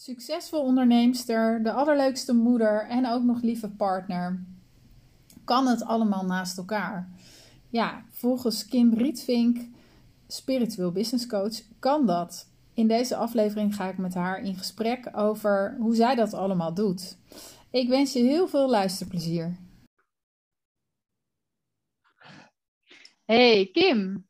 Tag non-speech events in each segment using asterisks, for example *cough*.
Succesvol onderneemster, de allerleukste moeder en ook nog lieve partner. Kan het allemaal naast elkaar? Ja, volgens Kim Rietvink, spiritueel business coach, kan dat. In deze aflevering ga ik met haar in gesprek over hoe zij dat allemaal doet. Ik wens je heel veel luisterplezier. Hey Kim.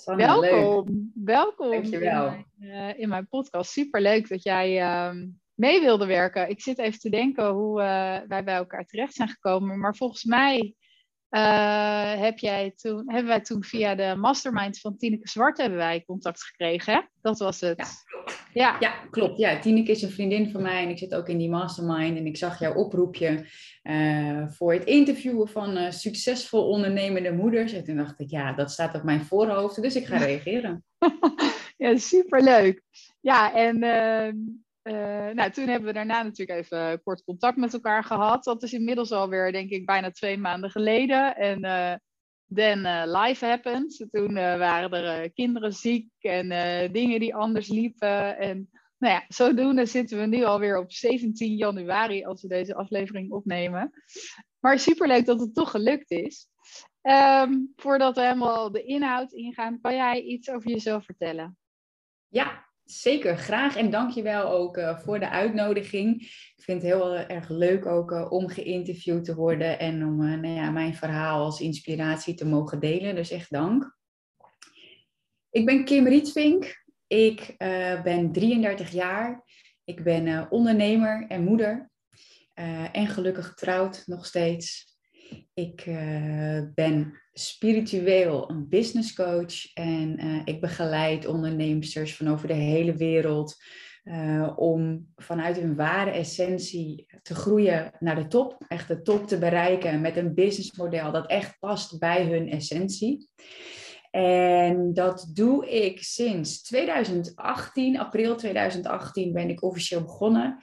Sanne, welkom. Leuk. Welkom. Dankjewel. In mijn, uh, in mijn podcast. Super leuk dat jij uh, mee wilde werken. Ik zit even te denken hoe uh, wij bij elkaar terecht zijn gekomen. Maar volgens mij uh, heb jij toen, hebben wij toen via de mastermind van Tineke Zwart hebben wij contact gekregen. Hè? Dat was het. Ja, klopt. Ja. ja, klopt. Ja, Tineke is een vriendin van mij en ik zit ook in die mastermind. En ik zag jouw oproepje uh, voor het interviewen van uh, succesvol ondernemende moeders. En toen dacht ik, ja, dat staat op mijn voorhoofd, dus ik ga reageren. *laughs* ja, superleuk. Ja, en ehm, uh, nou, toen hebben we daarna natuurlijk even kort contact met elkaar gehad. Dat is inmiddels alweer, denk ik, bijna twee maanden geleden. En uh, then uh, life happened. Toen waren er kinderen ziek en dingen die anders liepen. En nou ja, zodoende zitten we nu alweer op 17 januari als we deze aflevering opnemen. Maar superleuk dat het toch gelukt is. Um, voordat we helemaal de inhoud ingaan, kan jij iets over jezelf vertellen? Ja, Zeker, graag. En dankjewel ook uh, voor de uitnodiging. Ik vind het heel erg leuk ook uh, om geïnterviewd te worden en om nou ja, mijn verhaal als inspiratie te mogen delen. Dus echt dank. Ik ben Kim Rietvink. Ik ben 33 jaar. Ik ben ondernemer en moeder. en gelukkig getrouwd nog steeds. Ik uh, ben spiritueel een business coach en uh, ik begeleid ondernemers van over de hele wereld uh, om vanuit hun ware essentie te groeien naar de top, echt de top te bereiken met een businessmodel dat echt past bij hun essentie. En dat doe ik sinds 2018, april 2018 ben ik officieel begonnen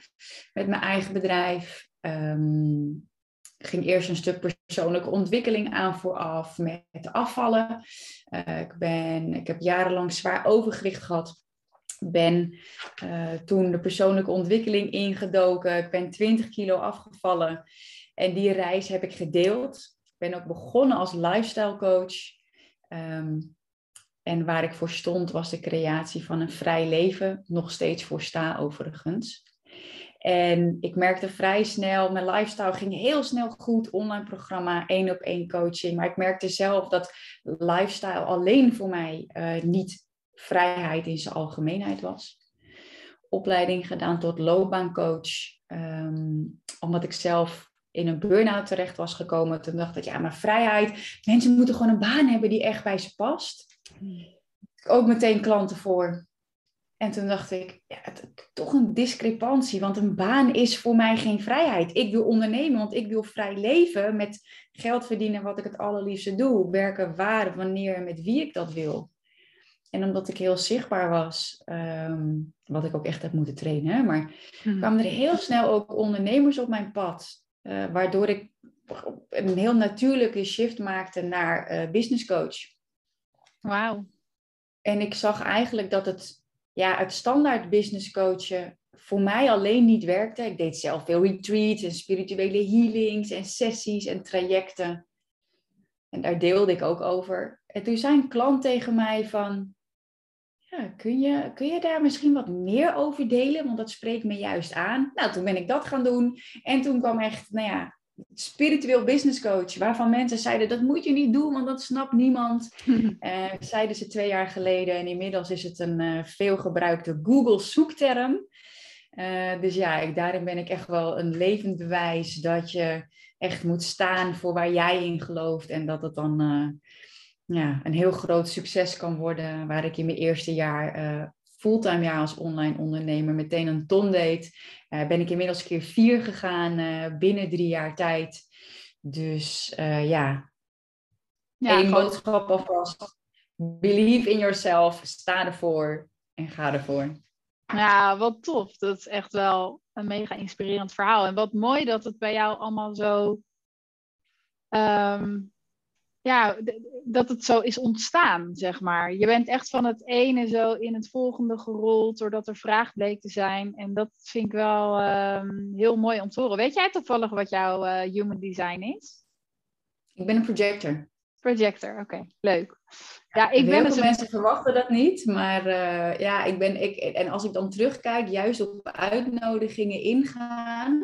met mijn eigen bedrijf. Um, ging eerst een stuk persoonlijke ontwikkeling aan vooraf met afvallen. Uh, ik, ben, ik heb jarenlang zwaar overgewicht gehad. Ben uh, toen de persoonlijke ontwikkeling ingedoken. Ik ben 20 kilo afgevallen. En die reis heb ik gedeeld. Ik ben ook begonnen als lifestyle coach. Um, en waar ik voor stond was de creatie van een vrij leven. Nog steeds voor sta overigens. En ik merkte vrij snel, mijn lifestyle ging heel snel goed, online programma, één op één coaching. Maar ik merkte zelf dat lifestyle alleen voor mij uh, niet vrijheid in zijn algemeenheid was. Opleiding gedaan tot loopbaancoach, um, omdat ik zelf in een burn-out terecht was gekomen. Toen dacht ik, ja, maar vrijheid, mensen moeten gewoon een baan hebben die echt bij ze past. Ook meteen klanten voor en toen dacht ik, ja, het, toch een discrepantie, want een baan is voor mij geen vrijheid. Ik wil ondernemen, want ik wil vrij leven met geld verdienen wat ik het allerliefste doe. Werken waar, wanneer en met wie ik dat wil. En omdat ik heel zichtbaar was, um, wat ik ook echt heb moeten trainen, maar hmm. kwamen er heel snel ook ondernemers op mijn pad. Uh, waardoor ik een heel natuurlijke shift maakte naar uh, business coach. Wauw. En ik zag eigenlijk dat het ja, het standaard business coachen voor mij alleen niet werkte. Ik deed zelf veel retreats en spirituele healings en sessies en trajecten. En daar deelde ik ook over. En toen zei een klant tegen mij van, ja, kun je, kun je daar misschien wat meer over delen? Want dat spreekt me juist aan. Nou, toen ben ik dat gaan doen. En toen kwam echt, nou ja, spiritueel business coach, waarvan mensen zeiden dat moet je niet doen, want dat snapt niemand. uh, *laughs* zeiden ze twee jaar geleden en inmiddels is het een uh, veelgebruikte Google zoekterm. Uh, dus ja, ik, daarin ben ik echt wel een levend bewijs dat je echt moet staan voor waar jij in gelooft en dat het dan ja, een heel groot succes kan worden, waar ik in mijn eerste jaar fulltime jaar als online ondernemer meteen een ton deed. Uh, ben ik inmiddels keer vier gegaan uh, binnen drie jaar tijd. Dus uh, ja, ja boodschap alvast. Believe in yourself, sta ervoor en ga ervoor. Ja, wat tof. Dat is echt wel een mega inspirerend verhaal. En wat mooi dat het bij jou allemaal zo um, ja, dat het zo is ontstaan, zeg maar. Je bent echt van het ene zo in het volgende gerold, doordat er vraag bleek te zijn. En dat vind ik wel ehm, heel mooi om te horen. Weet jij toevallig wat jouw uh, human design is? Ik ben een projector. Projector, oké, leuk. Ja, ik ben dus veel mensen verwachten dat niet, maar uh, ja, ik ben, ik, en als ik dan terugkijk, juist op uitnodigingen ingaan,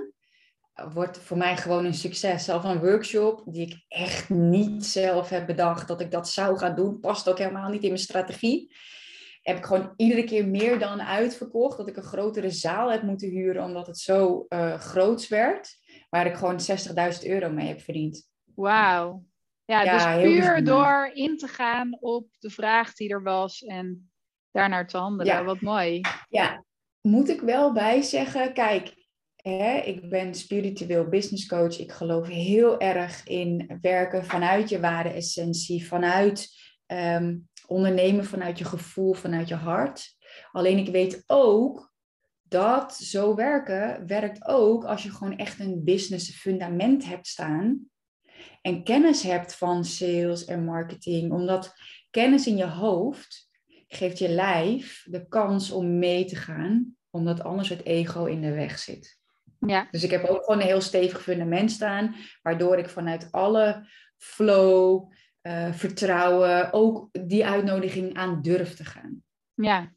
wordt voor mij gewoon een succes. Zelf een workshop die ik echt niet zelf heb bedacht dat ik dat zou gaan doen, past ook helemaal niet in mijn strategie. Heb ik gewoon iedere keer meer dan uitverkocht. Dat ik een grotere zaal heb moeten huren omdat het zo uh, groots werd. Waar ik gewoon 60.000 euro mee heb verdiend. Wauw. Ja, dus puur door in te gaan op de vraag die er was en daarnaar te handelen. Ja. Wat mooi. Ja, moet ik wel bij zeggen, kijk, ik ben spiritueel business coach. Ik geloof heel erg in werken vanuit je waarde-essentie, vanuit ehm, ondernemen vanuit je gevoel, vanuit je hart. Alleen ik weet ook dat zo werken werkt ook als je gewoon echt een business fundament hebt staan en kennis hebt van sales en marketing. Omdat kennis in je hoofd geeft je lijf de kans om mee te gaan, omdat anders het ego in de weg zit. Ja. Dus ik heb ook gewoon een heel stevig fundament staan, waardoor ik vanuit alle flow, uh, vertrouwen, ook die uitnodiging aan durf te gaan. Ja,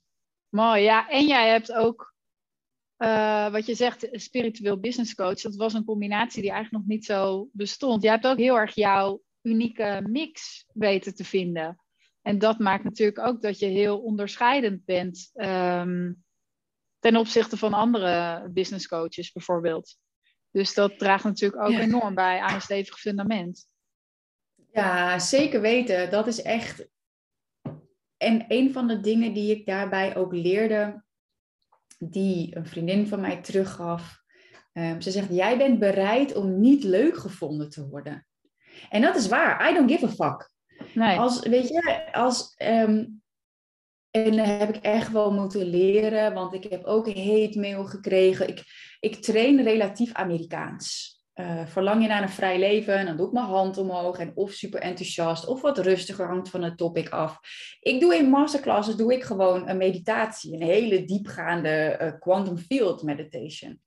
mooi. Ja, en jij hebt ook uh, wat je zegt, spiritueel business coach, dat was een combinatie die eigenlijk nog niet zo bestond. Je hebt ook heel erg jouw unieke mix weten te vinden. En dat maakt natuurlijk ook dat je heel onderscheidend bent um, ten opzichte van andere business coaches bijvoorbeeld. Dus dat draagt natuurlijk ook enorm bij aan een stevig fundament. Ja, zeker weten. Dat is echt. En een van de dingen die ik daarbij ook leerde, die een vriendin van mij teruggaf. Um, ze zegt: Jij bent bereid om niet leuk gevonden te worden. En dat is waar. I don't give a fuck. Nee. Als, weet je, als. Um, en dat heb ik echt wel moeten leren, want ik heb ook hate mail gekregen. Ik, ik train relatief Amerikaans. Uh, verlang je naar een vrij leven, dan doe ik mijn hand omhoog en of super enthousiast of wat rustiger hangt van het topic af. Ik doe in masterclasses doe ik gewoon een meditatie, een hele diepgaande uh, quantum field meditation.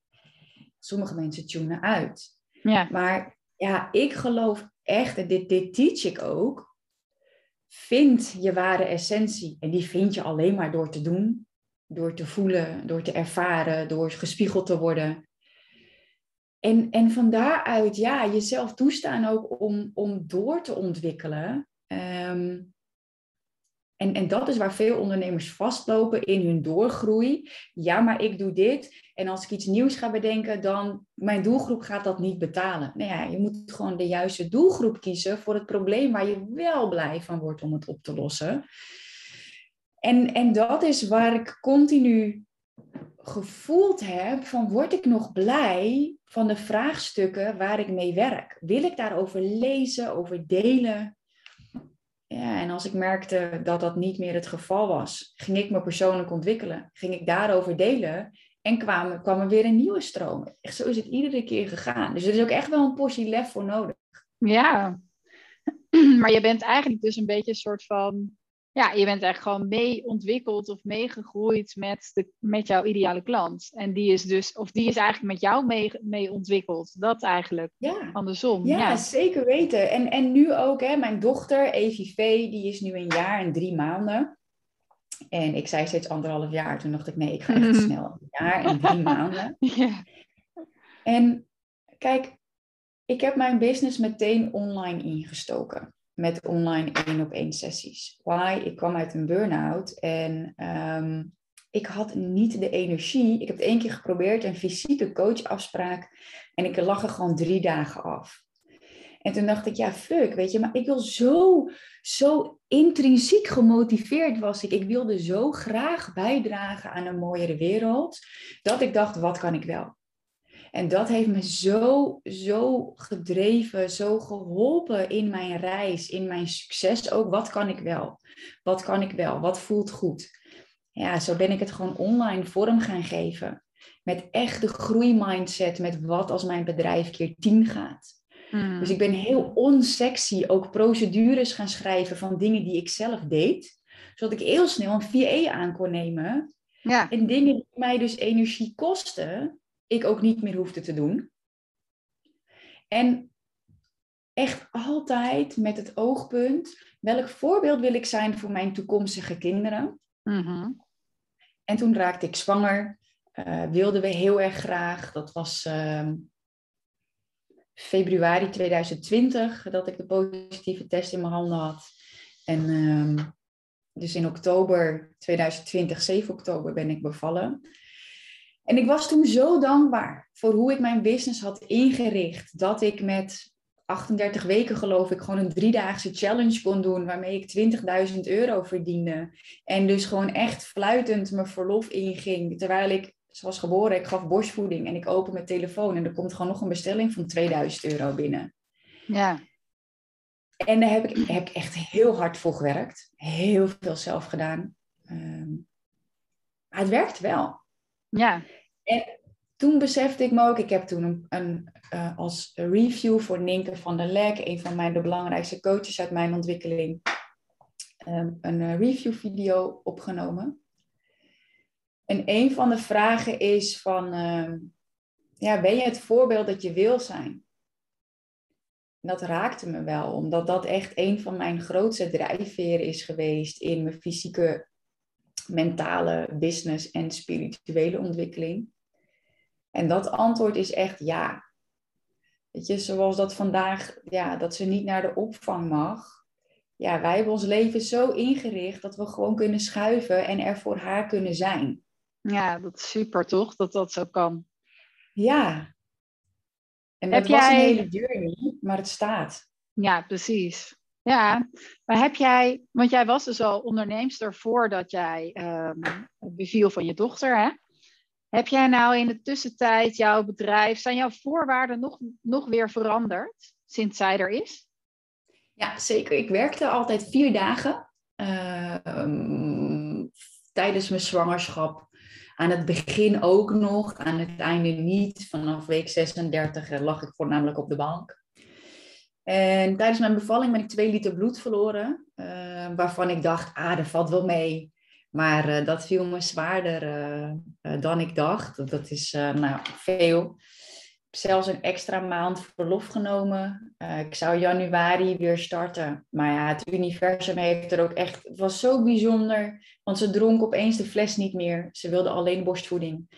Sommige mensen tunen uit. Ja. Maar ja, ik geloof echt, en dit, dit teach ik ook, vind je ware essentie. En die vind je alleen maar door te doen, door te voelen, door te ervaren, door gespiegeld te worden. En, en van daaruit, ja, jezelf toestaan ook om, om door te ontwikkelen. Ehm, en, en dat is waar veel ondernemers vastlopen in hun doorgroei. Ja, maar ik doe dit. En als ik iets nieuws ga bedenken, dan mijn doelgroep gaat dat niet betalen. Nou ja, je moet gewoon de juiste doelgroep kiezen voor het probleem waar je wel blij van wordt om het op te lossen. En, en dat is waar ik continu gevoeld heb van word ik nog blij van de vraagstukken waar ik mee werk? Wil ik daarover lezen, over delen? Ja, en als ik merkte dat dat niet meer het geval was, ging ik me persoonlijk ontwikkelen. Ging ik daarover delen en kwam, kwam er weer een nieuwe stroom. Echt, zo is het iedere keer gegaan. Dus er is ook echt wel een portie lef voor nodig. Ja, *clears throat* maar je bent eigenlijk dus een beetje een soort van ja, je bent echt gewoon mee ontwikkeld of meegegroeid met, de, met jouw ideale klant. En die is dus, of die is eigenlijk met jou mee, mee ontwikkeld. Dat eigenlijk. Ja. Andersom. Ja, ja, zeker weten. En, en nu ook, hè, mijn dochter, Evie V, die is nu een jaar en drie maanden. En ik zei steeds anderhalf jaar. Toen dacht ik, nee, ik ga echt *laughs* snel. Een jaar en drie *laughs* maanden. Ja. En kijk, ik heb mijn business meteen online ingestoken met online één op één sessies. Why? Ik kwam uit een burn-out en ehm, ik had niet de energie. Ik heb het één keer geprobeerd, een fysieke coachafspraak. En ik lag er gewoon drie dagen af. En toen dacht ik, ja, fuck, weet je, maar ik wil zo, zo intrinsiek gemotiveerd was ik. Ik wilde zo graag bijdragen aan een mooiere wereld, dat ik dacht, wat kan ik wel? En dat heeft me zo, zo gedreven, zo geholpen in mijn reis, in mijn succes ook. Wat kan ik wel? Wat kan ik wel? Wat voelt goed? Ja, zo ben ik het gewoon online vorm gaan geven. Met echt de groeimindset, met wat als mijn bedrijf keer 10 gaat. Mm. Dus ik ben heel onsexy ook procedures gaan schrijven van dingen die ik zelf deed. Zodat ik heel snel een VA aan kon nemen. Ja. En dingen die mij dus energie kosten, ik ook niet meer hoefde te doen. En echt altijd met het oogpunt, welk voorbeeld wil ik zijn voor mijn toekomstige kinderen? Mm En toen raakte ik zwanger, uh, wilden we heel erg graag. Dat was uh, februari 2020 dat ik de positieve test in mijn handen had. En uh, dus in oktober 2020, 7 oktober, ben ik bevallen. En ik was toen zo dankbaar voor hoe ik mijn business had ingericht. Dat ik met 38 weken geloof ik gewoon een driedaagse challenge kon doen. Waarmee ik 20.000 euro verdiende. En dus gewoon echt fluitend mijn verlof inging. Terwijl ik zoals geboren, ik gaf borstvoeding en ik open mijn telefoon. En er komt gewoon nog een bestelling van 2000 euro binnen. Ja. En daar heb ik, heb ik echt heel hard voor gewerkt. Heel veel zelf gedaan. Um, maar het werkt wel. Ja. En toen besefte ik me ook, ik heb toen een, een uh, als review voor Ninke van der Lek, een van mijn de belangrijkste coaches uit mijn ontwikkeling, um, een uh, review video opgenomen. En een van de vragen is van, uh, ja, ben je het voorbeeld dat je wil zijn? dat raakte me wel, omdat dat echt een van mijn grootste drijfveren is geweest in mijn fysieke, mentale, business en spirituele ontwikkeling. En dat antwoord is echt ja. Weet je, zoals dat vandaag, ja, dat ze niet naar de opvang mag. Ja, wij hebben ons leven zo ingericht dat we gewoon kunnen schuiven en er voor haar kunnen zijn. Ja, dat is super toch, dat dat zo kan. Ja, en heb was jij... een hele journey, maar het staat. Ja, precies. Ja, maar heb jij, want jij was dus al onderneemster voordat jij um, beviel van je dochter, hè? Heb jij nou in de tussentijd jouw bedrijf, zijn jouw voorwaarden nog, nog weer veranderd sinds zij er is? Ja, zeker. Ik werkte altijd vier dagen uh, tijdens mijn zwangerschap aan het begin ook nog, aan het einde niet. Vanaf week 36 eh, lag ik voornamelijk op de bank. En tijdens mijn bevalling ben ik twee liter bloed verloren, uh, waarvan ik dacht, ah, dat valt wel mee. Maar uh, dat viel me zwaarder uh, dan ik dacht. Dat is nou, veel zelfs een extra maand verlof genomen. Ik zou januari weer starten. Maar ja, het universum heeft er ook echt... Het was zo bijzonder, want ze dronk opeens de fles niet meer. Ze wilde alleen borstvoeding.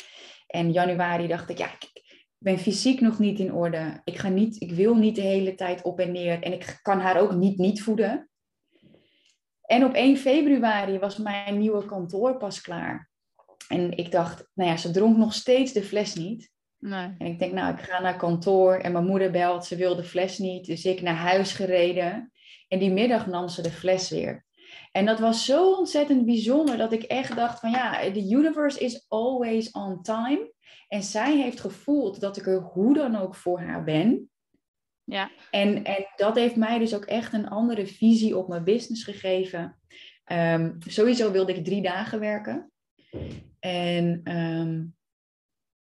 En januari dacht ik, ja, ik ben fysiek nog niet in orde. Ik, ga niet, ik wil niet de hele tijd op en neer. En ik kan haar ook niet niet voeden. En op 1 februari was mijn nieuwe kantoor pas klaar. En ik dacht, nou ja, ze dronk nog steeds de fles niet. Nee. En ik denk, nou, ik ga naar kantoor en mijn moeder belt, ze wil de fles niet. Dus ik naar huis gereden. En die middag nam ze de fles weer. En dat was zo ontzettend bijzonder dat ik echt dacht van ja, the universe is always on time. En zij heeft gevoeld dat ik er hoe dan ook voor haar ben. Ja. En, en dat heeft mij dus ook echt een andere visie op mijn business gegeven. Um, sowieso wilde ik drie dagen werken. En um,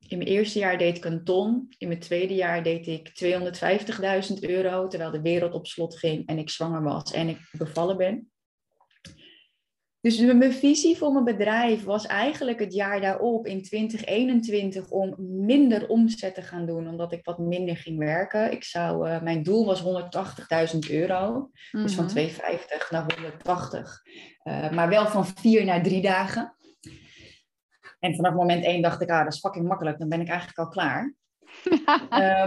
in mijn eerste jaar deed ik een ton. In mijn tweede jaar deed ik 250.000 euro, terwijl de wereld op slot ging en ik zwanger was en ik bevallen ben. Dus mijn visie voor mijn bedrijf was eigenlijk het jaar daarop in 2021 om minder omzet te gaan doen, omdat ik wat minder ging werken. Ik zou, uh, mijn doel was 180.000 euro, dus van 250 mhm. naar 180, uh, eh, maar wel van vier naar drie dagen. En vanaf moment één dacht ik, ah, dat is fucking makkelijk, dan ben ik eigenlijk al klaar.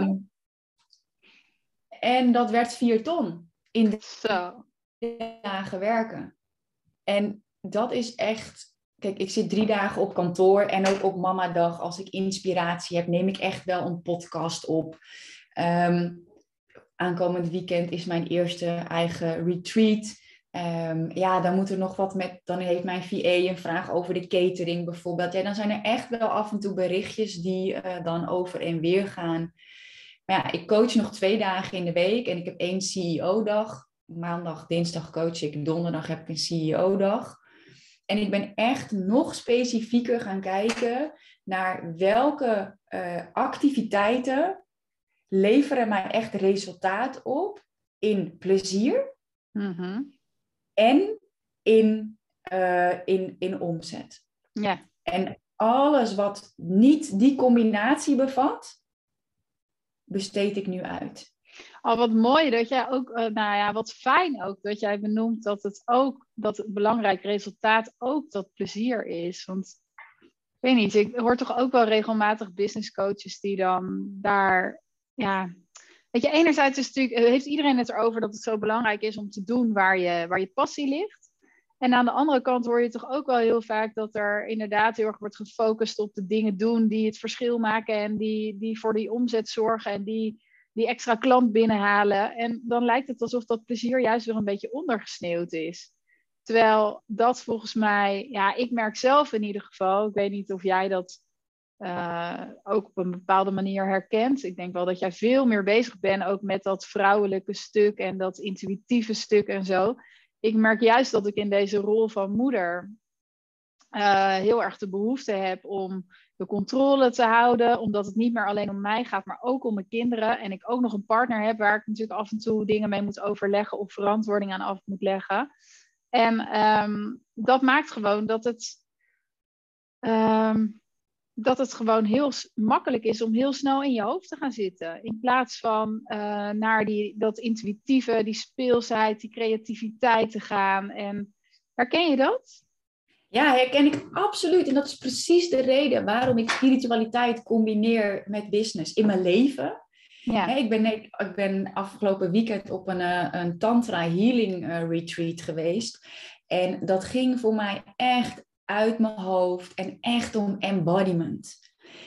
um, *laughs* en dat werd vier ton in de dagen werken. En dat is echt, kijk, ik zit drie dagen op kantoor en ook op mamadag, als ik inspiratie heb, neem ik echt wel een podcast op. Um, aankomend weekend is mijn eerste eigen retreat. Um, ja, dan moet er nog wat met. Dan heeft mijn VA een vraag over de catering bijvoorbeeld. Ja, dan zijn er echt wel af en toe berichtjes die uh, dan over en weer gaan. Maar ja, ik coach nog twee dagen in de week en ik heb één CEO-dag. Maandag, dinsdag coach ik, donderdag heb ik een CEO-dag. En ik ben echt nog specifieker gaan kijken naar welke uh, activiteiten leveren mij echt resultaat op in plezier Mhm. en in, eh, in, in omzet. Ja. En alles wat niet die combinatie bevat, besteed ik nu uit. Al wat mooi dat jij ook, eh, nou ja, wat fijn ook dat jij benoemt dat het ook, dat het belangrijk resultaat ook dat plezier is. Want ik weet niet, ik hoor toch ook wel regelmatig business coaches die dan daar, ja. Weet je, enerzijds natuurlijk, eh, heeft iedereen het erover dat het zo belangrijk is om te doen waar je, waar je passie ligt. En aan de andere kant hoor je toch ook wel heel vaak dat er inderdaad heel erg wordt gefocust op de dingen doen die het verschil maken en die, die voor die omzet zorgen en die, die extra klant binnenhalen. En dan lijkt het alsof dat plezier juist weer een beetje ondergesneeuwd is. Terwijl dat volgens mij, ja, ik merk zelf in ieder geval, ik weet niet of jij dat uh, ook op een bepaalde manier herkent. Ik denk wel dat jij veel meer bezig bent ook met dat vrouwelijke stuk en dat intuïtieve stuk en zo. Ik merk juist dat ik in deze rol van moeder uh, heel erg de behoefte heb om de controle te houden, omdat het niet meer alleen om mij gaat, maar ook om mijn kinderen. En ik ook nog een partner heb waar ik natuurlijk af en toe dingen mee moet overleggen of verantwoording aan af moet leggen. En um, dat maakt gewoon dat het, um, dat het gewoon heel makkelijk is om heel snel in je hoofd te gaan zitten. In plaats van uh, naar die, dat intuïtieve, die speelsheid, die creativiteit te gaan. En herken je dat? Ja, herken ik absoluut. En dat is precies de reden waarom ik spiritualiteit combineer met business in mijn leven. Ja. ik, ben, ik ben afgelopen weekend op een, eh, een Tantra Healing eh, Retreat geweest. En dat ging voor mij echt uit mijn hoofd en echt om embodiment.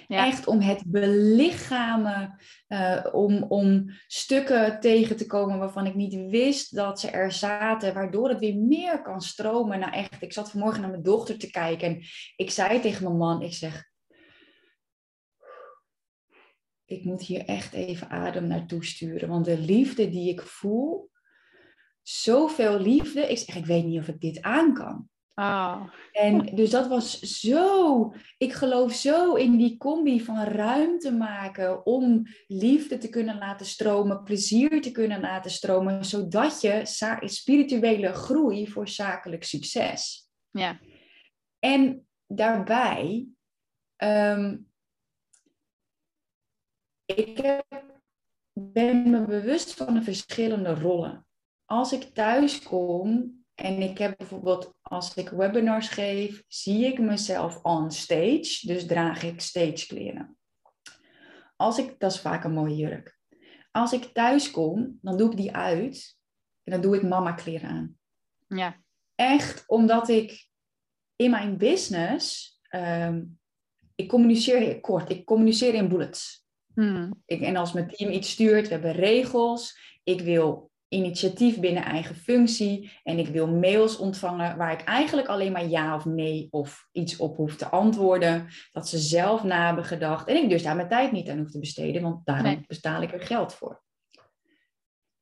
Echt om het belichamen, uh, om, om stukken tegen te komen waarvan ik niet wist dat ze er zaten, waardoor het weer meer kan stromen. Nou echt, ik zat vanmorgen naar mijn dochter te kijken en ik zei tegen mijn man, ik zeg, ik moet hier echt even adem naartoe sturen, want de liefde die ik voel, zoveel liefde, ik zeg, ik weet niet of ik dit aan kan. Oh. En dus dat was zo, ik geloof zo in die combi van ruimte maken om liefde te kunnen laten stromen, plezier te kunnen laten stromen, zodat je spirituele groei voor zakelijk succes. Ja. En daarbij, um, ik heb, ben me bewust van de verschillende rollen. Als ik thuis kom en ik heb bijvoorbeeld, als ik webinars geef, zie ik mezelf on stage. Dus draag ik stagekleren. Als ik, dat is vaak een mooie jurk. Als ik thuis kom, dan doe ik die uit. En dan doe ik mama kleren aan. Ja. Echt omdat ik in mijn business, um, ik communiceer heel kort. Ik communiceer in bullets. Hmm. Ik, en als mijn team iets stuurt, we hebben regels. Ik wil initiatief binnen eigen functie en ik wil mails ontvangen waar ik eigenlijk alleen maar ja of nee of iets op hoef te antwoorden. Dat ze zelf na hebben gedacht en ik dus daar mijn tijd niet aan hoef te besteden, want daarom nee. betaal ik er geld voor.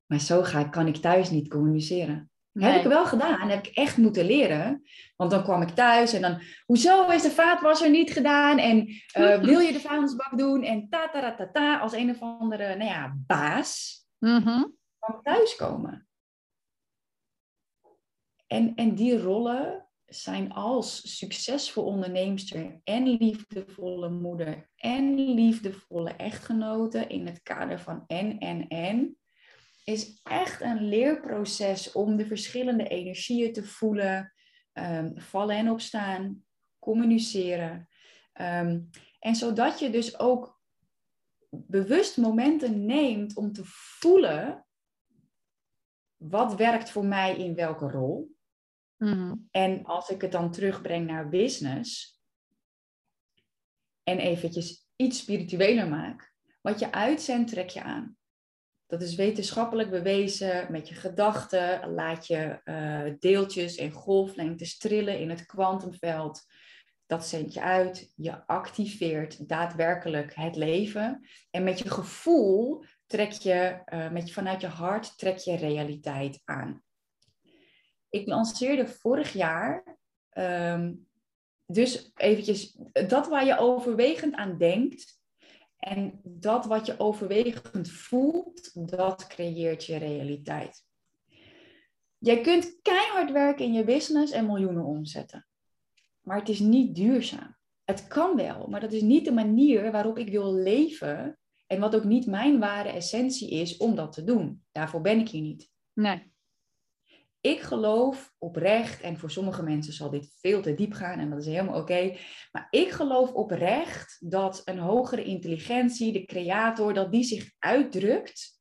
Maar zo ga ik, kan ik thuis niet communiceren. Nee. Heb ik wel gedaan, heb ik echt moeten leren. Want dan kwam ik thuis en dan, hoezo is de vaatwasser niet gedaan? En uh, *laughs* wil je de vuilnisbak doen? En ta ta ta ta, als een of andere, nou ja, baas. Mm -hmm thuiskomen. En, en die rollen zijn als succesvol onderneemster en liefdevolle moeder en liefdevolle echtgenote in het kader van en, en, en, is echt een leerproces om de verschillende energieën te voelen, um, vallen en opstaan, communiceren. Um, en zodat je dus ook bewust momenten neemt om te voelen wat werkt voor mij in welke rol? Mm. En als ik het dan terugbreng naar business en eventjes iets spiritueler maak, wat je uitzendt, trek je aan. Dat is wetenschappelijk bewezen. Met je gedachten laat je uh, deeltjes en golflengtes trillen in het kwantumveld. Dat zend je uit. Je activeert daadwerkelijk het leven. En met je gevoel trek je, uh, met vanuit je hart trek je realiteit aan. Ik lanceerde vorig jaar, um, dus eventjes, dat waar je overwegend aan denkt En dat wat je overwegend voelt, dat creëert je realiteit. Jij kunt keihard werken in je business en miljoenen omzetten. Maar het is niet duurzaam. Het kan wel, maar dat is niet de manier waarop ik wil leven. En wat ook niet mijn ware essentie is om dat te doen. Daarvoor ben ik hier niet. Nee. Ik geloof oprecht, en voor sommige mensen zal dit veel te diep gaan en dat is helemaal oké. maar ik geloof oprecht dat een hogere intelligentie, de creator, dat die zich uitdrukt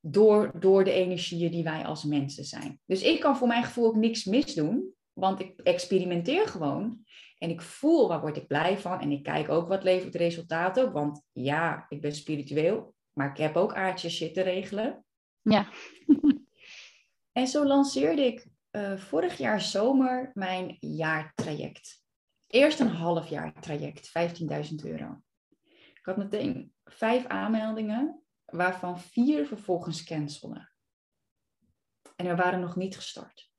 door, door de energieën die wij als mensen zijn. Dus ik kan voor mijn gevoel ook niks misdoen, want ik experimenteer gewoon. En ik voel waar word ik blij van. En ik kijk ook wat levert resultaat op. Want ja, ik ben spiritueel, maar ik heb ook aardjes shit te regelen. Ja. *laughs* en zo lanceerde ik uh, vorig jaar zomer mijn jaartraject. Eerst een half jaar traject, 15.000 euro. Ik had meteen vijf aanmeldingen waarvan vier vervolgens cancelden. En we waren nog niet gestart.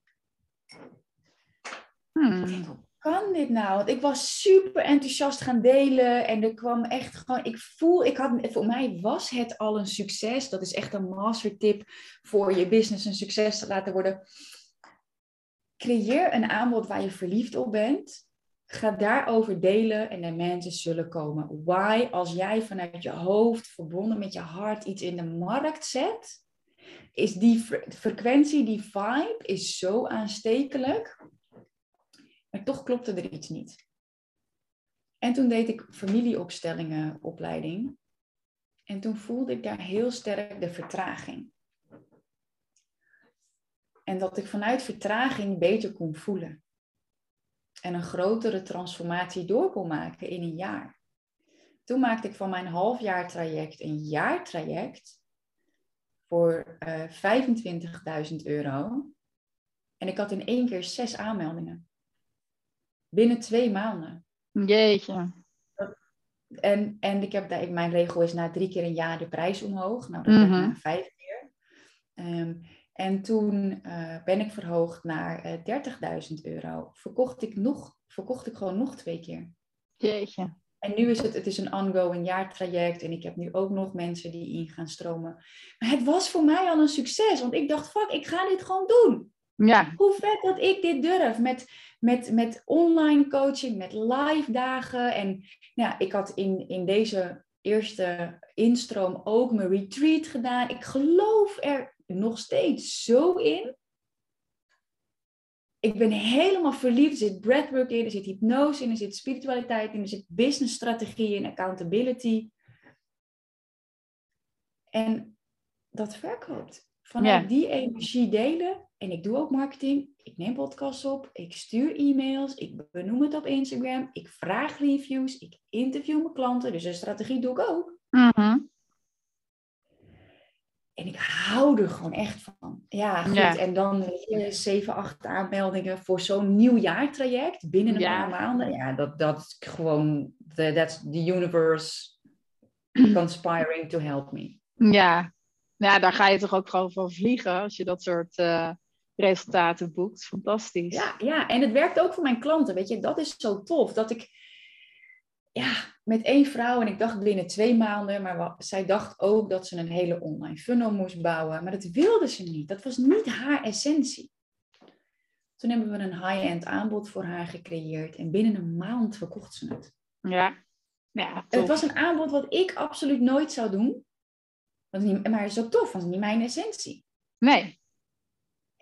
Hmm. Hoe kan dit nou? Want ik was super enthousiast gaan delen en er kwam echt gewoon, ik voel, ik had, voor mij was het al een succes. Dat is echt een master tip voor je business een succes te laten worden. Creëer een aanbod waar je verliefd op bent. Ga daarover delen en de mensen zullen komen. Why, als jij vanuit je hoofd, verbonden met je hart, iets in de markt zet, is die frequentie, die vibe, is zo aanstekelijk. Maar toch klopte er iets niet. En toen deed ik familieopstellingen opleiding. En toen voelde ik daar heel sterk de vertraging. En dat ik vanuit vertraging beter kon voelen en een grotere transformatie door kon maken in een jaar. Toen maakte ik van mijn halfjaar traject een jaartraject voor uh, eh, 25.000 euro. En ik had in één keer zes aanmeldingen. Binnen twee maanden. Jeetje. En, en ik heb, mijn regel is na drie keer een jaar de prijs omhoog. Nou, dat mm -hmm. na vijf keer. Um, en toen uh, ben ik verhoogd naar uh, eh, 30.000 euro. Verkocht ik, nog, verkocht ik gewoon nog twee keer. Jeetje. En nu is het, het is een ongoing jaartraject. En ik heb nu ook nog mensen die in gaan stromen. Maar het was voor mij al een succes. Want ik dacht, fuck, ik ga dit gewoon doen. Ja. Hoe vet dat ik dit durf. Met, met, met online coaching, met live dagen. En ja, ik had in, in deze eerste instroom ook mijn retreat gedaan. Ik geloof er nog steeds zo in. Ik ben helemaal verliefd. Er zit breathwork in, er zit hypnose in, er zit spiritualiteit in, er zit businessstrategie in, accountability. En dat verkoopt. Vanuit die energie delen. En ik doe ook marketing. Ik neem podcasts op. Ik stuur e-mails. Ik benoem het op Instagram. Ik vraag reviews. Ik interview mijn klanten. Dus een strategie doe ik ook. Mm en ik hou er gewoon echt van. Ja, goed. En dan zeven, acht aanmeldingen voor zo'n nieuw jaartraject binnen een paar maanden. Ja, dat, dat is gewoon, the, that's the universe *clears throat* conspiring to help me. Ja. ja, daar ga je toch ook gewoon van vliegen als je dat soort uh, resultaten boekt. Fantastisch. Ja, ja, en het werkt ook voor mijn klanten. Weet je, dat is zo tof. Dat ik, ja, met één vrouw en ik dacht binnen twee maanden, maar zij dacht ook dat ze een hele online funnel moest bouwen, maar dat wilde ze niet. Dat was niet haar essentie. Toen hebben we een high-end aanbod voor haar gecreëerd en binnen een maand verkocht ze het. Ja. ja het was een aanbod wat ik absoluut nooit zou doen, maar het is ook tof, want het is niet mijn essentie. Nee.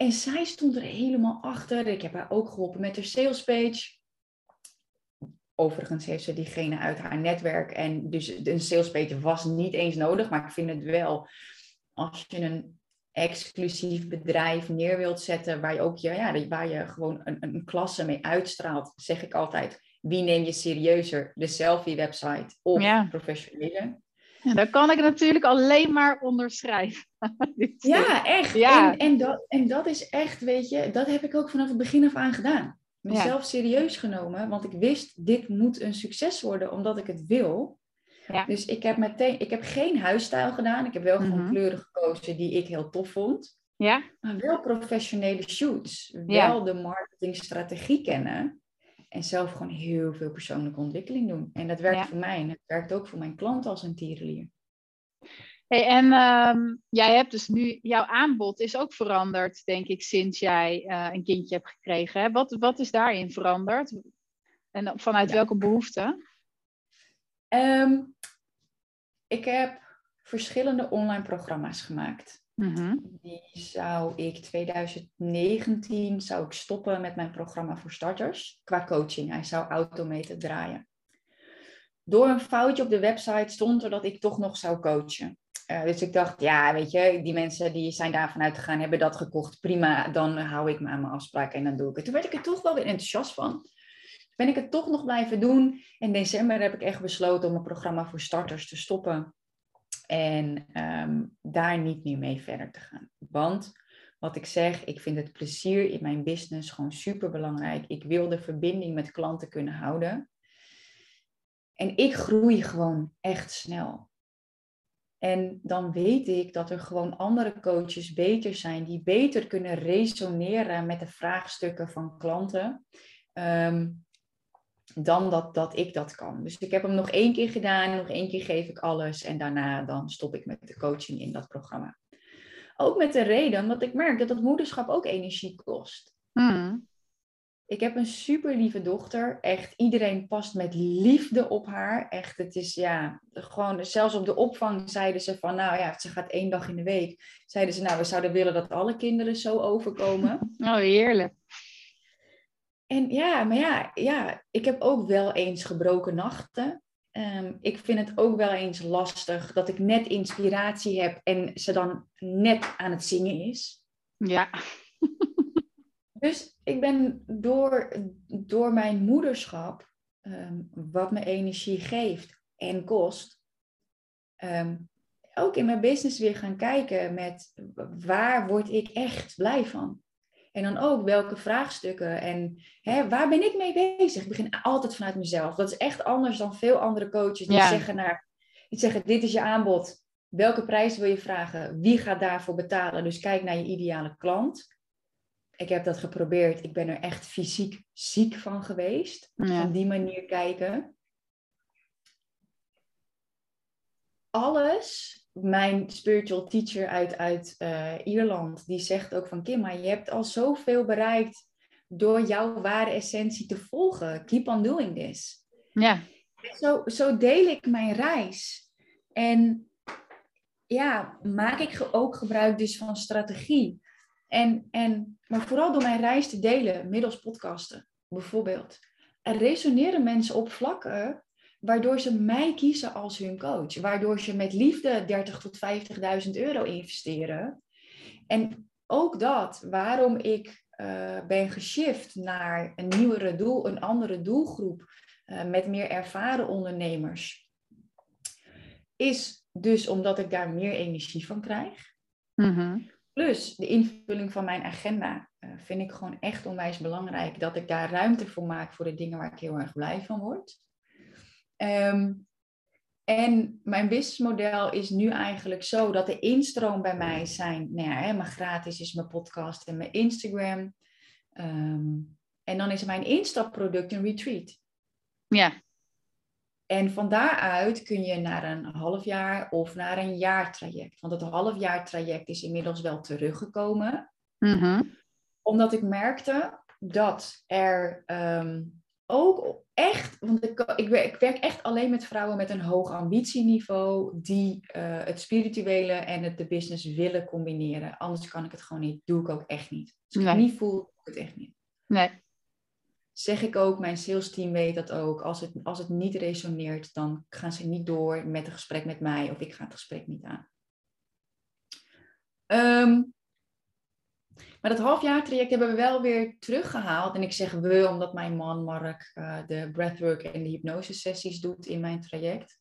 En zij stond er helemaal achter. Ik heb haar ook geholpen met haar sales page. Overigens heeft ze diegene uit haar netwerk en dus een salespage was niet eens nodig, maar ik vind het wel, als je een exclusief bedrijf neer wilt zetten, waar je ook je, ja, waar je gewoon een, een klasse mee uitstraalt, zeg ik altijd, wie neem je serieuzer, de selfie-website of ja. professionele? Dan kan ik natuurlijk alleen maar onderschrijven. *laughs* ja, echt. Ja. En, en, dat, en dat is echt, weet je, dat heb ik ook vanaf het begin af aan gedaan mezelf serieus genomen, want ik wist, dit moet een succes worden, omdat ik het wil. Ja. Dus ik heb, meteen, ik heb geen huisstijl gedaan. Ik heb wel gewoon mhm. kleuren gekozen die ik heel tof vond. Ja. Maar wel professionele shoots. Wel de marketingstrategie kennen. En zelf gewoon heel veel persoonlijke ontwikkeling doen. En dat werkt voor mij en het werkt ook voor mijn klanten als een tierenlier. Hey, en uh, jij hebt dus nu, jouw aanbod is ook veranderd, denk ik, sinds jij uh, een kindje hebt gekregen. Hè? Wat, wat is daarin veranderd? En vanuit ja. welke behoeften? Um, ik heb verschillende online programma's gemaakt. Mm-hmm. Die zou ik 2019 zou ik stoppen met mijn programma voor starters qua coaching. Hij zou automated draaien. Door een foutje op de website stond er dat ik toch nog zou coachen. Uh, dus ik dacht, ja, weet je, die mensen die zijn daarvan uitgegaan, hebben dat gekocht. Prima, dan hou ik me aan mijn afspraken en dan doe ik het. Toen werd ik er toch wel weer enthousiast van. Ben ik het toch nog blijven doen. In december heb ik echt besloten om een programma voor starters te stoppen. En um, daar niet meer mee verder te gaan. Want wat ik zeg, ik vind het plezier in mijn business gewoon super belangrijk. Ik wil de verbinding met klanten kunnen houden. En ik groei gewoon echt snel. En dan weet ik dat er gewoon andere coaches beter zijn, die beter kunnen resoneren met de vraagstukken van klanten. Um, dan dat, dat ik dat kan. Dus ik heb hem nog één keer gedaan, nog één keer geef ik alles en daarna dan stop ik met de coaching in dat programma. Ook met de reden dat ik merk dat het moederschap ook energie kost. Mm. Ik heb een super lieve dochter. Echt, iedereen past met liefde op haar. Echt, het is ja, gewoon, zelfs op de opvang zeiden ze van, nou ja, ze gaat één dag in de week. Zeiden ze, nou, we zouden willen dat alle kinderen zo overkomen. *laughs* Oh, heerlijk. En ja, maar ja, ja, ik heb ook wel eens gebroken nachten. Um, ik vind het ook wel eens lastig dat ik net inspiratie heb en ze dan net aan het zingen is. Ja. dus ik ben door, door mijn moederschap, um, wat me energie geeft en kost, um, ook in mijn business weer gaan kijken met waar word ik echt blij van. En dan ook welke vraagstukken en hè, waar ben ik mee bezig? Ik begin altijd vanuit mezelf. Dat is echt anders dan veel andere coaches die, zeggen, naar, die zeggen: Dit is je aanbod. Welke prijs wil je vragen? Wie gaat daarvoor betalen? Dus kijk naar je ideale klant. Ik heb dat geprobeerd. Ik ben er echt fysiek ziek van geweest. Ja. Op die manier kijken. Alles mijn spiritual teacher uit, uit uh, Ierland, die zegt ook van Kim, maar je hebt al zoveel bereikt door jouw ware essentie te volgen. Keep on doing this. Ja. Zo, zo deel ik mijn reis. En ja, maak ik ook gebruik dus van strategie. En, en, maar vooral door mijn reis te delen, middels podcasten bijvoorbeeld. Er resoneren mensen op vlakken waardoor ze mij kiezen als hun coach. Waardoor ze met liefde 30 tot 50.000 euro investeren. En ook dat, waarom ik uh, ben geshift naar een nieuwere doel, een andere doelgroep uh, met meer ervaren ondernemers, is dus omdat ik daar meer energie van krijg. Mm-hmm. Plus de invulling van mijn agenda uh, vind ik gewoon echt onwijs belangrijk. Dat ik daar ruimte voor maak voor de dingen waar ik heel erg blij van word. Um, en mijn businessmodel is nu eigenlijk zo dat de instroom bij mij zijn, nou ja, hè, mijn gratis is mijn podcast en mijn Instagram. Um, en dan is mijn instapproduct een retreat. Ja. En van daaruit kun je naar een half jaar of naar een jaartraject. Want het halfjaar traject is inmiddels wel teruggekomen. Mm -hmm. Omdat ik merkte dat er um, ook echt, want ik, ik, werk, ik, werk, echt alleen met vrouwen met een hoog ambitieniveau die uh, het spirituele en het, de business willen combineren. Anders kan ik het gewoon niet. Doe ik ook echt niet. Als ik nee. het niet voel, doe ik het echt niet. Nee. Zeg ik ook, mijn sales team weet dat ook. Als het, als het niet resoneert, dan gaan ze niet door met een gesprek met mij of ik ga het gesprek niet aan. Um, maar dat halfjaartraject hebben we wel weer teruggehaald. En ik zeg we, omdat mijn man Mark uh, de breathwork en de hypnose sessies doet in mijn traject.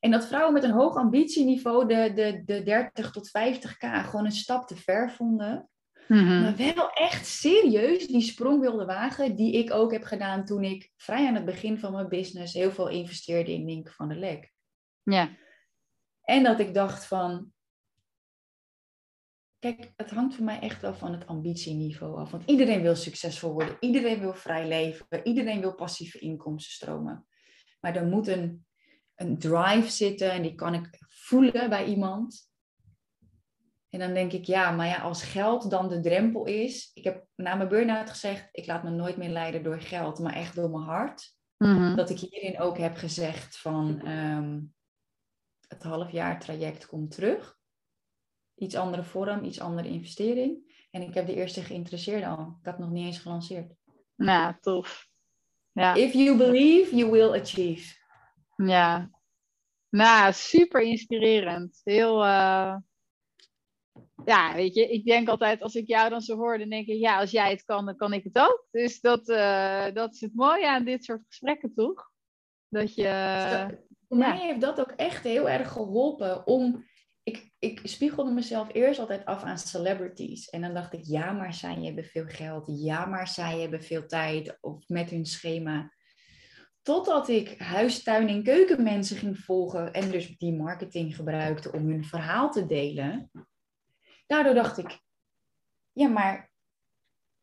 En dat vrouwen met een hoog ambitieniveau de, de, de 30 tot 50k gewoon een stap te ver vonden. Mm-hmm. Maar wel echt serieus die sprong wilden wagen, die ik ook heb gedaan toen ik vrij aan het begin van mijn business heel veel investeerde in Nienke van der Lek. Ja. En dat ik dacht van, kijk, het hangt voor mij echt wel van het ambitieniveau af. Want iedereen wil succesvol worden, iedereen wil vrij leven, iedereen wil passieve inkomsten stromen. Maar er moet een, een drive zitten en die kan ik voelen bij iemand. En dan denk ik, ja, maar ja, als geld dan de drempel is. Ik heb na mijn burn-out gezegd, ik laat me nooit meer leiden door geld, maar echt door mijn hart. Mhm. Dat ik hierin ook heb gezegd van ehm, het halfjaar traject komt terug. Iets andere vorm, iets andere investering. En ik heb de eerste geïnteresseerde al. Ik had nog niet eens gelanceerd. Nou, tof. Ja. If you believe, you will achieve. Ja. Nou, super inspirerend. Heel, eh, ja, weet je, ik denk altijd als ik jou dan zo hoor, dan denk ik, ja, als jij het kan, dan kan ik het ook. Dus dat, eh, dat is het mooie aan dit soort gesprekken, toch? Dat je... Voor mij heeft dat ook echt heel erg geholpen om. Ik, ik spiegelde mezelf eerst altijd af aan celebrities. En dan dacht ik, ja, maar zij hebben veel geld. Ja, maar zij hebben veel tijd. Of met hun schema. Totdat ik huis, tuin en keukenmensen ging volgen. En dus die marketing gebruikte om hun verhaal te delen. Daardoor dacht ik, ja, maar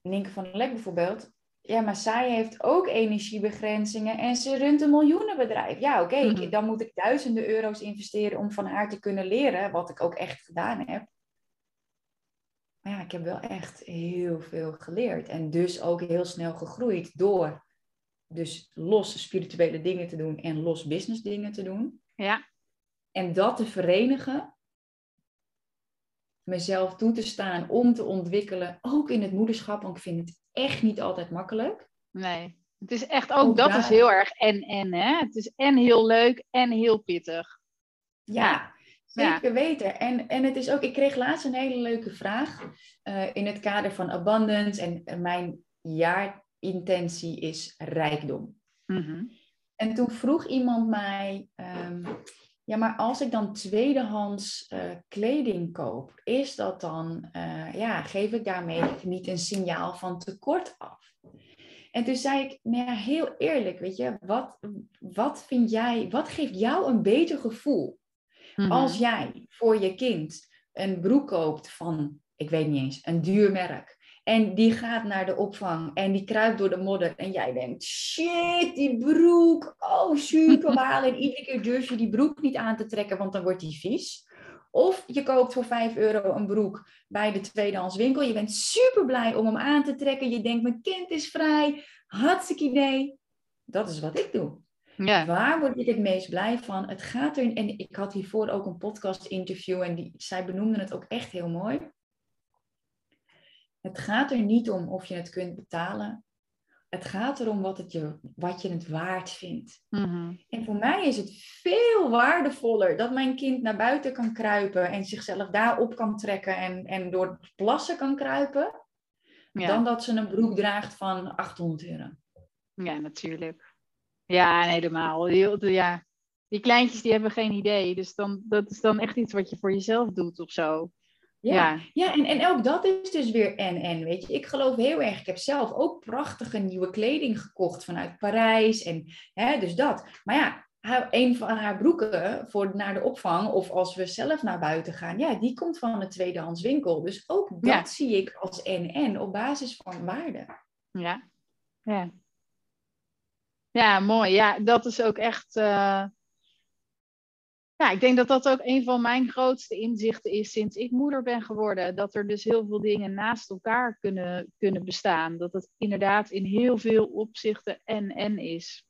Nienke van der Lek bijvoorbeeld. Ja, maar zij heeft ook energiebegrenzingen en ze runt een miljoenenbedrijf. Ja, oké, Mhm. dan moet ik duizenden euro's investeren om van haar te kunnen leren, wat ik ook echt gedaan heb. Maar ja, ik heb wel echt heel veel geleerd en dus ook heel snel gegroeid door dus los spirituele dingen te doen en los business dingen te doen. Ja, En dat te verenigen, mezelf toe te staan om te ontwikkelen, ook in het moederschap, want ik vind het echt niet altijd makkelijk. nee. Het is echt ook, Ook dat daar- is heel erg en-en, hè? Het is en heel leuk en heel pittig. Ja, Ja. zeker weten. En, en het is ook, ik kreeg laatst een hele leuke vraag eh, in het kader van abundance en mijn jaarintentie is rijkdom. Mhm. En toen vroeg iemand mij, ehm, ja, maar als ik dan tweedehands eh, kleding koop, is dat dan, eh, ja, geef ik daarmee niet een signaal van tekort af? En toen zei ik, nou ja, heel eerlijk, weet je, wat, wat vind jij, wat geeft jou een beter gevoel? Mhm. Als jij voor je kind een broek koopt van, ik weet niet eens, een duur merk. En die gaat naar de opvang en die kruipt door de modder. En jij denkt, shit, die broek. Oh, super. *laughs* En iedere keer durf je die broek niet aan te trekken, want dan wordt die vies. Of je koopt voor 5 euro een broek bij de tweedehands winkel. Je bent super blij om hem aan te trekken. Je denkt, mijn kind is vrij. Hartstikke idee. Dat is wat ik doe. Ja. Waar word ik het meest blij van? Het gaat er, en ik had hiervoor ook een podcast interview en die, zij benoemden het ook echt heel mooi. Het gaat er niet om of je het kunt betalen. Het gaat erom wat, het je, wat je het waard vindt. Mhm. En voor mij is het veel waardevoller dat mijn kind naar buiten kan kruipen en zichzelf daarop kan trekken en, en door het plassen kan kruipen, Ja. dan dat ze een broek draagt van 800 euro. ja, natuurlijk. Ja, helemaal. Die, ja. die kleintjes die hebben geen idee. Dus dan, dat is dan echt iets wat je voor jezelf doet of zo. Ja, Ja. en, en ook dat is dus weer en en, weet je. Ik geloof heel erg, ik heb zelf ook prachtige nieuwe kleding gekocht vanuit Parijs en hè, dus dat. Maar ja, haar, een van haar broeken voor naar de opvang of als we zelf naar buiten gaan, ja, die komt van een tweedehands winkel. Dus ook dat Ja. zie ik als en en op basis van waarde. Ja. Ja. Ja, mooi. Ja, dat is ook echt. eh, Ja, ik denk dat dat ook een van mijn grootste inzichten is sinds ik moeder ben geworden. Dat er dus heel veel dingen naast elkaar kunnen, kunnen bestaan. Dat het inderdaad in heel veel opzichten en-en is.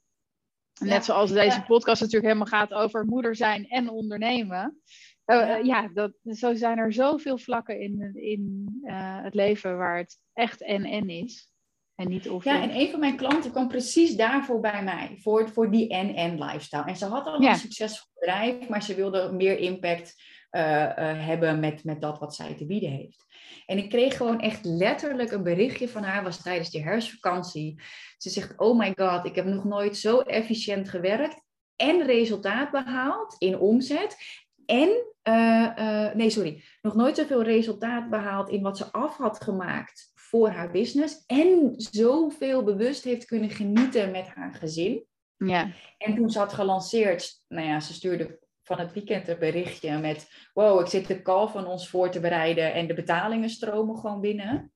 Ja, Net zoals deze ja. podcast natuurlijk helemaal gaat over moeder zijn en ondernemen. Ja. eh, ja, dat, zo zijn er zoveel vlakken in, in eh, het leven waar het echt en-en is. En niet of. Ja, en een van mijn klanten kwam precies daarvoor bij mij, voor, voor die en-en lifestyle. En ze had al Ja. een succesvol bedrijf, maar ze wilde meer impact eh, eh, hebben met, met dat wat zij te bieden heeft. En ik kreeg gewoon echt letterlijk een berichtje van haar, was tijdens die herfstvakantie. Ze zegt, oh my god, ik heb nog nooit zo efficiënt gewerkt en resultaat behaald in omzet. En, eh, nee sorry, nog nooit zoveel resultaat behaald in wat ze af had gemaakt voor haar business. En zoveel bewust heeft kunnen genieten met haar gezin. Ja, En toen ze had gelanceerd, nou ja, ze stuurde van het weekend een berichtje met: Wow, ik zit de call van ons voor te bereiden en de betalingen stromen gewoon binnen.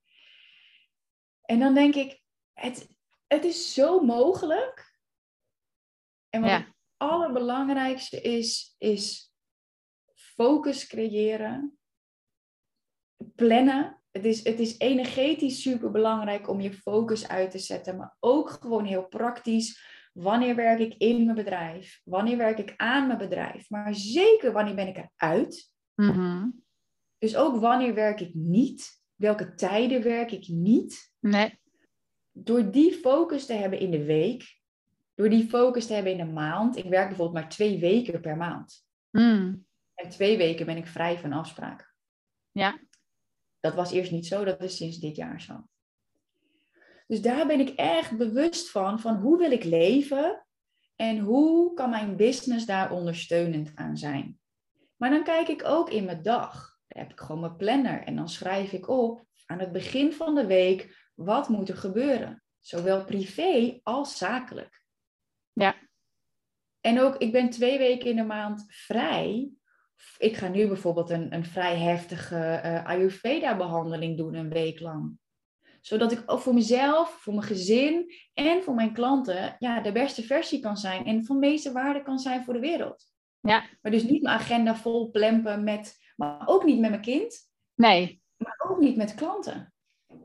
En dan denk ik: Het, het is zo mogelijk. En wat het allerbelangrijkste is, is focus creëren, plannen. Het is, het is energetisch super belangrijk om je focus uit te zetten, maar ook gewoon heel praktisch Wanneer werk ik in mijn bedrijf? Wanneer werk ik aan mijn bedrijf? Maar zeker wanneer ben ik eruit? Mm Dus ook wanneer werk ik niet? Welke tijden werk ik niet? Nee. Door die focus te hebben in de week, door die focus te hebben in de maand. Ik werk bijvoorbeeld maar twee weken per maand. Mm. En twee weken ben ik vrij van afspraken. Ja. Dat was eerst niet zo, dat is sinds dit jaar zo. Dus daar ben ik echt bewust van, van hoe wil ik leven en hoe kan mijn business daar ondersteunend aan zijn. Maar dan kijk ik ook in mijn dag. Dan heb ik gewoon mijn planner en dan schrijf ik op aan het begin van de week wat moet er gebeuren. Zowel privé als zakelijk. Ja. En ook, ik ben twee weken in de maand vrij. Ik ga nu bijvoorbeeld een, een vrij heftige uh, Ayurveda-behandeling doen, een week lang zodat ik ook voor mezelf, voor mijn gezin en voor mijn klanten ja, de beste versie kan zijn en van meeste waarde kan zijn voor de wereld. Ja. Maar dus niet mijn agenda vol plempen met, maar ook niet met mijn kind. Nee. Maar ook niet met klanten.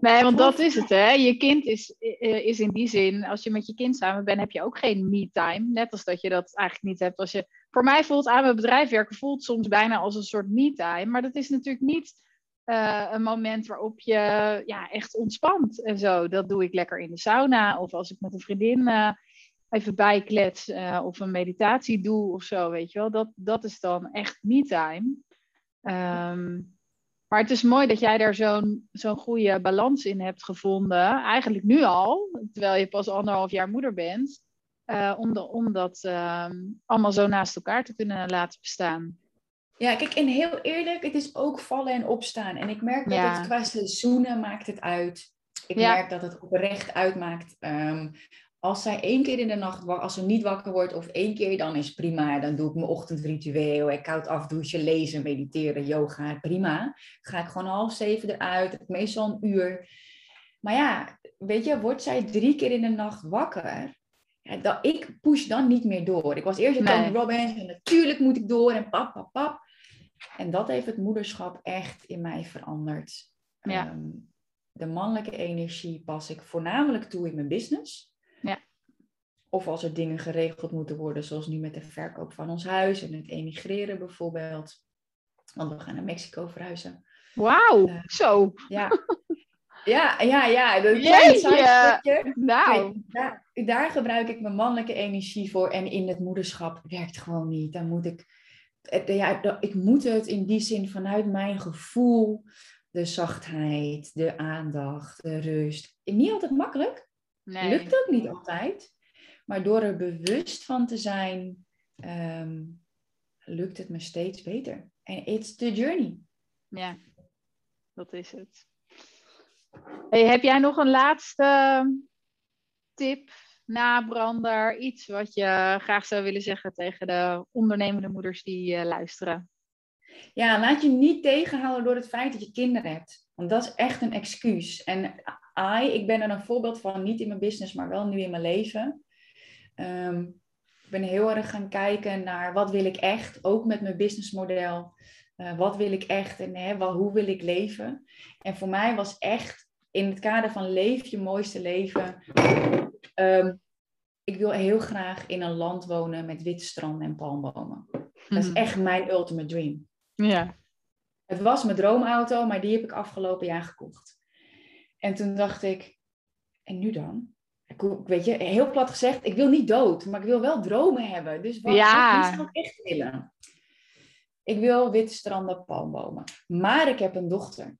Nee, want dat is het, hè. Je kind is, is in die zin, als je met je kind samen bent, heb je ook geen me-time. Net als dat je dat eigenlijk niet hebt als je... Voor mij voelt aan mijn bedrijf werken voelt soms bijna als een soort me-time. Maar dat is natuurlijk niet uh, een moment waarop je ja, echt ontspant en zo. Dat doe ik lekker in de sauna of als ik met een vriendin uh, even bijklets uh, of een meditatie doe of zo, weet je wel. Dat, dat is dan echt me-time. Um, maar het is mooi dat jij daar zo'n zo'n goede balans in hebt gevonden. Eigenlijk nu al, terwijl je pas anderhalf jaar moeder bent. om, de, om dat um, allemaal zo naast elkaar te kunnen laten bestaan. Ja, kijk, en heel eerlijk, het is ook vallen en opstaan. En ik merk dat het qua seizoenen maakt het uit. Ik merk dat het oprecht uitmaakt. Um, als zij één keer in de nacht, als ze niet wakker wordt of één keer, dan is prima. Dan doe ik mijn ochtendritueel, ik koud afdouchen, lezen, mediteren, yoga, prima. ga ik gewoon half zeven eruit, meestal een uur. Maar ja, weet je, wordt zij drie keer in de nacht wakker, ja, dat, ik push dan niet meer door. Ik was eerst een Tony Robbins en natuurlijk moet ik door en pap, pap, pap. En dat heeft het moederschap echt in mij veranderd. Ja. Ehm, de mannelijke energie pas ik voornamelijk toe in mijn business. Of als er dingen geregeld moeten worden, zoals nu met de verkoop van ons huis en het emigreren bijvoorbeeld. Want we gaan naar Mexico verhuizen. Wauw, uh, zo. Ja. Ja, ja, ja. Dat Jeetje. Nou. daar, daar gebruik ik mijn mannelijke energie voor. En in het moederschap werkt gewoon niet. Dan moet ik ja, ik moet het in die zin vanuit mijn gevoel, de zachtheid, de aandacht, de rust. Niet altijd makkelijk. Nee. Lukt ook niet altijd. Maar door er bewust van te zijn, ehm, lukt het me steeds beter. En it's the journey. Ja, dat is het. Hey, heb jij nog een laatste tip nabrander, iets wat je graag zou willen zeggen tegen de ondernemende moeders die uh, luisteren? Ja, laat je niet tegenhouden door het feit dat je kinderen hebt. Want dat is echt een excuus. En I, ik ben er een voorbeeld van, niet in mijn business, maar wel nu in mijn leven. Um, ik ben heel erg gaan kijken naar wat wil ik echt, ook met mijn businessmodel. Uh, wat wil ik echt en hè, wel, hoe wil ik leven? En voor mij was echt in het kader van leef je mooiste leven, Um, ik wil heel graag in een land wonen met witte stranden en palmbomen. Dat is mhm. echt mijn ultimate dream. Ja. Het was mijn droomauto, maar die heb ik afgelopen jaar gekocht. En toen dacht ik, en nu dan? Ik, weet je, heel plat gezegd, ik wil niet dood, maar ik wil wel dromen hebben. Dus wat, ja. zou ik echt willen? Ik wil witte stranden, palmbomen. Maar ik heb een dochter.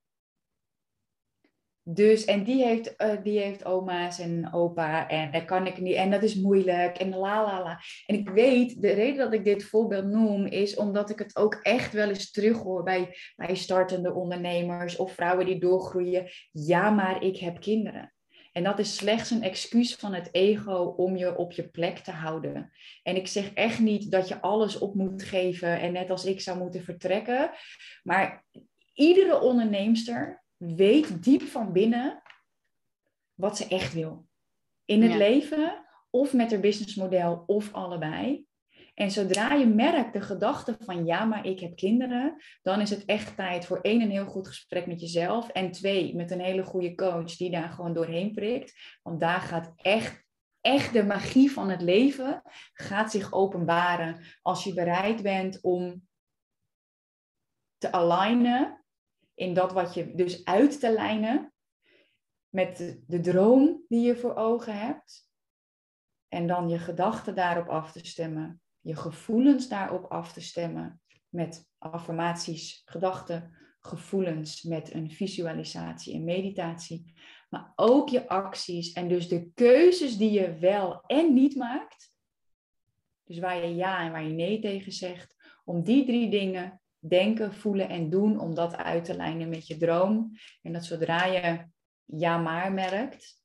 Dus, en die heeft, uh, die heeft oma's en opa en dat kan ik niet. En dat is moeilijk en la la la. En ik weet, de reden dat ik dit voorbeeld noem, is omdat ik het ook echt wel eens terughoor bij, bij startende ondernemers of vrouwen die doorgroeien. Ja, maar ik heb kinderen. En dat is slechts een excuus van het ego om je op je plek te houden. En ik zeg echt niet dat je alles op moet geven en net als ik zou moeten vertrekken. Maar iedere onderneemster weet diep van binnen wat ze echt wil. In het leven of met haar businessmodel of allebei. En zodra je merkt de gedachte van ja, maar ik heb kinderen, dan is het echt tijd voor één, een heel goed gesprek met jezelf. En twee, met een hele goede coach die daar gewoon doorheen prikt. Want daar gaat echt, echt de magie van het leven gaat zich openbaren. Als je bereid bent om te alignen in dat wat je dus uit te lijnen met de, de droom die je voor ogen hebt. En dan je gedachten daarop af te stemmen je gevoelens daarop af te stemmen met affirmaties, gedachten, gevoelens, met een visualisatie en meditatie, maar ook je acties en dus de keuzes die je wel en niet maakt. Dus waar je ja en waar je nee tegen zegt, om die drie dingen denken, voelen en doen, om dat uit te lijnen met je droom. En dat zodra je ja maar merkt,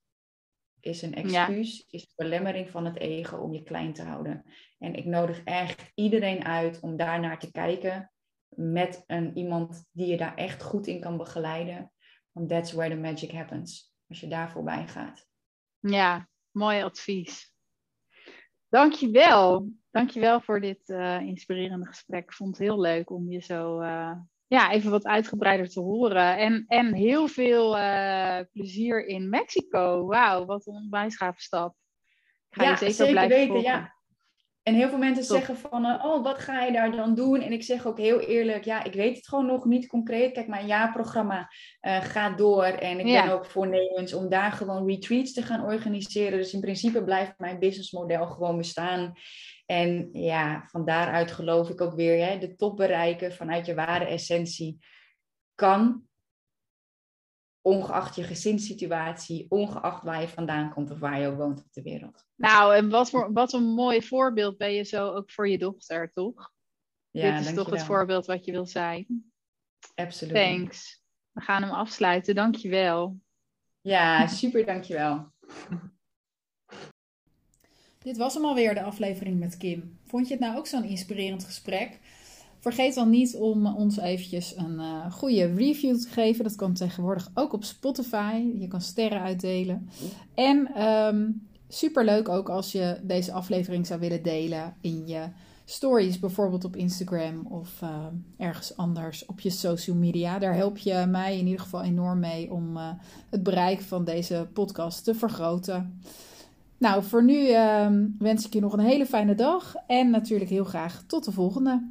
is een excuus, is een belemmering van het ego om je klein te houden. En ik nodig echt iedereen uit om daar naar te kijken met een, iemand die je daar echt goed in kan begeleiden. Want that's where the magic happens. Als je daar voorbij gaat. Ja, mooi advies. Dankjewel. Dankjewel voor dit uh, inspirerende gesprek. Ik vond het heel leuk om je zo uh, ja, even wat uitgebreider te horen. En, en heel veel uh, plezier in Mexico. Wauw, wat een onwijs stap. Ik ga ja, je zeker, zeker blijven weten, volgen. ja. En heel veel mensen zeggen van, uh, oh, wat ga je daar dan doen? En ik zeg ook heel eerlijk, ja, ik weet het gewoon nog niet concreet. Kijk, mijn jaarprogramma uh, gaat door. En ik ben ook voornemens om daar gewoon retreats te gaan organiseren. Dus in principe blijft mijn businessmodel gewoon bestaan. En ja, van daaruit geloof ik ook weer, hè, de top bereiken vanuit je ware essentie kan, ongeacht je gezinssituatie, ongeacht waar je vandaan komt of waar je ook woont op de wereld. Nou, en wat, voor, wat een mooi voorbeeld ben je zo ook voor je dochter, toch? Ja, Dit is toch het voorbeeld wat je wil zijn. Absoluut. Thanks. We gaan hem afsluiten. Dankjewel. Ja, super, dankjewel. Dit was hem alweer, de aflevering met Kim. Vond je het nou ook zo'n inspirerend gesprek? Vergeet dan niet om ons eventjes een uh, goede review te geven. Dat kan tegenwoordig ook op Spotify. Je kan sterren uitdelen. En super leuk ook als je deze aflevering zou willen delen in je stories, bijvoorbeeld op Instagram of uh, ergens anders op je social media. Daar help je mij in ieder geval enorm mee om uh, het bereik van deze podcast te vergroten. Nou, voor nu uh, wens ik je nog een hele fijne dag en natuurlijk heel graag tot de volgende.